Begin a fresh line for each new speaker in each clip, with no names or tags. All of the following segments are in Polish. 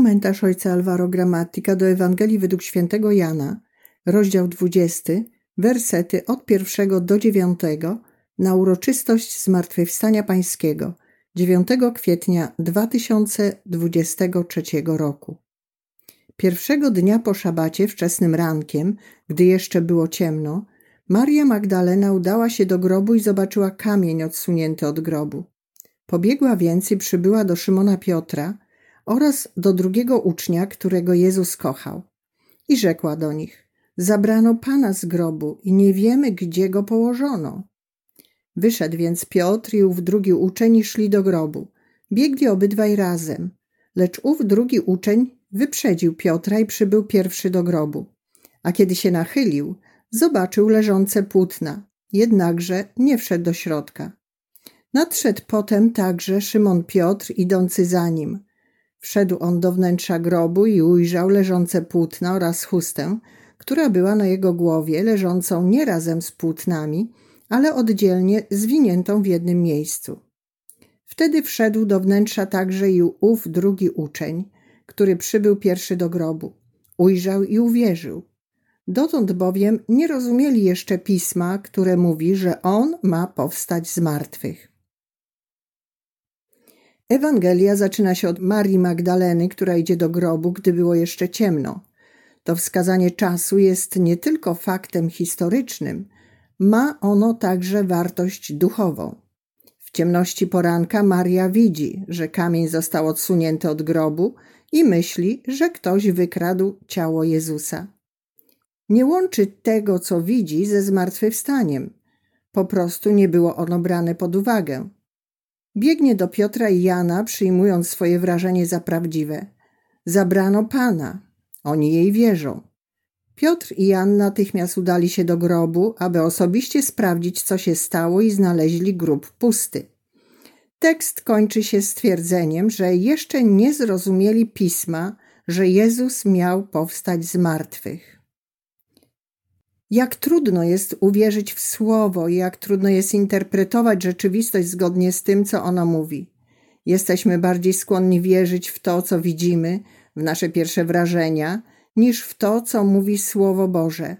Komentarz ojca Alvaro Gramatika do Ewangelii według świętego Jana, rozdział 20, wersety od pierwszego do dziewiątego na uroczystość Zmartwychwstania Pańskiego 9 kwietnia 2023 roku. Pierwszego dnia po szabacie, wczesnym rankiem, gdy jeszcze było ciemno, Maria Magdalena udała się do grobu i zobaczyła kamień odsunięty od grobu. Pobiegła więc i przybyła do Szymona Piotra oraz do drugiego ucznia, którego Jezus kochał. I rzekła do nich: Zabrano pana z grobu i nie wiemy, gdzie go położono. Wyszedł więc Piotr i ów drugi uczeń i szli do grobu. Biegli obydwaj razem, lecz ów drugi uczeń wyprzedził Piotra i przybył pierwszy do grobu. A kiedy się nachylił, zobaczył leżące płótna, jednakże nie wszedł do środka. Nadszedł potem także Szymon Piotr, idący za nim. Wszedł on do wnętrza grobu i ujrzał leżące płótna oraz chustę, która była na jego głowie, leżącą nie razem z płótnami, ale oddzielnie zwiniętą w jednym miejscu. Wtedy wszedł do wnętrza także i ów drugi uczeń, który przybył pierwszy do grobu. Ujrzał i uwierzył. Dotąd bowiem nie rozumieli jeszcze pisma, które mówi, że on ma powstać z martwych. Ewangelia zaczyna się od Marii Magdaleny, która idzie do grobu, gdy było jeszcze ciemno. To wskazanie czasu jest nie tylko faktem historycznym, ma ono także wartość duchową. W ciemności poranka Maria widzi, że kamień został odsunięty od grobu i myśli, że ktoś wykradł ciało Jezusa. Nie łączy tego, co widzi, ze zmartwychwstaniem. Po prostu nie było ono brane pod uwagę. Biegnie do Piotra i Jana, przyjmując swoje wrażenie za prawdziwe. Zabrano Pana. Oni jej wierzą. Piotr i Jan natychmiast udali się do grobu, aby osobiście sprawdzić, co się stało i znaleźli grób pusty. Tekst kończy się stwierdzeniem, że jeszcze nie zrozumieli pisma, że Jezus miał powstać z martwych. Jak trudno jest uwierzyć w słowo, jak trudno jest interpretować rzeczywistość zgodnie z tym, co ono mówi. Jesteśmy bardziej skłonni wierzyć w to, co widzimy, w nasze pierwsze wrażenia, niż w to, co mówi Słowo Boże.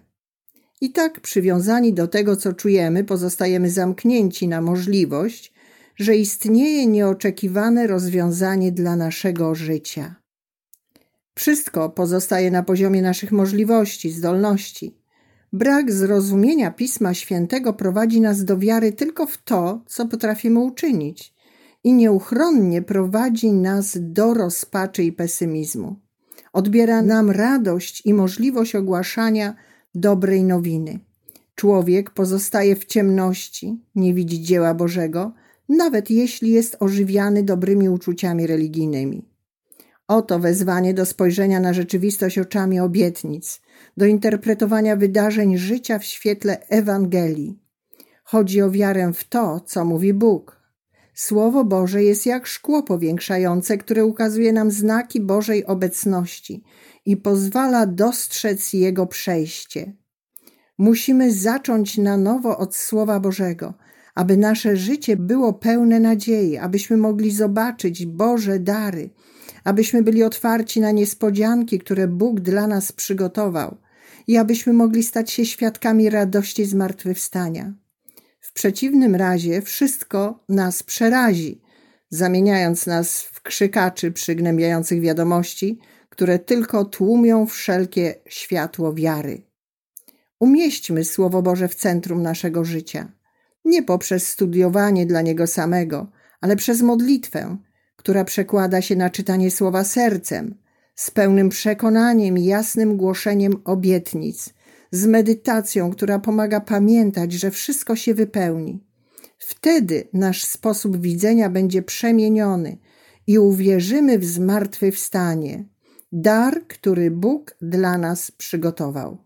I tak, przywiązani do tego, co czujemy, pozostajemy zamknięci na możliwość, że istnieje nieoczekiwane rozwiązanie dla naszego życia. Wszystko pozostaje na poziomie naszych możliwości, zdolności. Brak zrozumienia Pisma Świętego prowadzi nas do wiary tylko w to, co potrafimy uczynić, i nieuchronnie prowadzi nas do rozpaczy i pesymizmu. Odbiera nam radość i możliwość ogłaszania dobrej nowiny. Człowiek pozostaje w ciemności, nie widzi dzieła Bożego, nawet jeśli jest ożywiany dobrymi uczuciami religijnymi. Oto wezwanie do spojrzenia na rzeczywistość oczami obietnic, do interpretowania wydarzeń życia w świetle Ewangelii. Chodzi o wiarę w to, co mówi Bóg. Słowo Boże jest jak szkło powiększające, które ukazuje nam znaki Bożej obecności i pozwala dostrzec Jego przejście. Musimy zacząć na nowo od Słowa Bożego, aby nasze życie było pełne nadziei, abyśmy mogli zobaczyć Boże dary – abyśmy byli otwarci na niespodzianki, które Bóg dla nas przygotował i abyśmy mogli stać się świadkami radości zmartwychwstania. W przeciwnym razie wszystko nas przerazi, zamieniając nas w krzykaczy przygnębiających wiadomości, które tylko tłumią wszelkie światło wiary. Umieśćmy Słowo Boże w centrum naszego życia, nie poprzez studiowanie dla Niego samego, ale przez modlitwę, która przekłada się na czytanie słowa sercem, z pełnym przekonaniem i jasnym głoszeniem obietnic, z medytacją, która pomaga pamiętać, że wszystko się wypełni. Wtedy nasz sposób widzenia będzie przemieniony i uwierzymy w zmartwychwstanie, dar, który Bóg dla nas przygotował.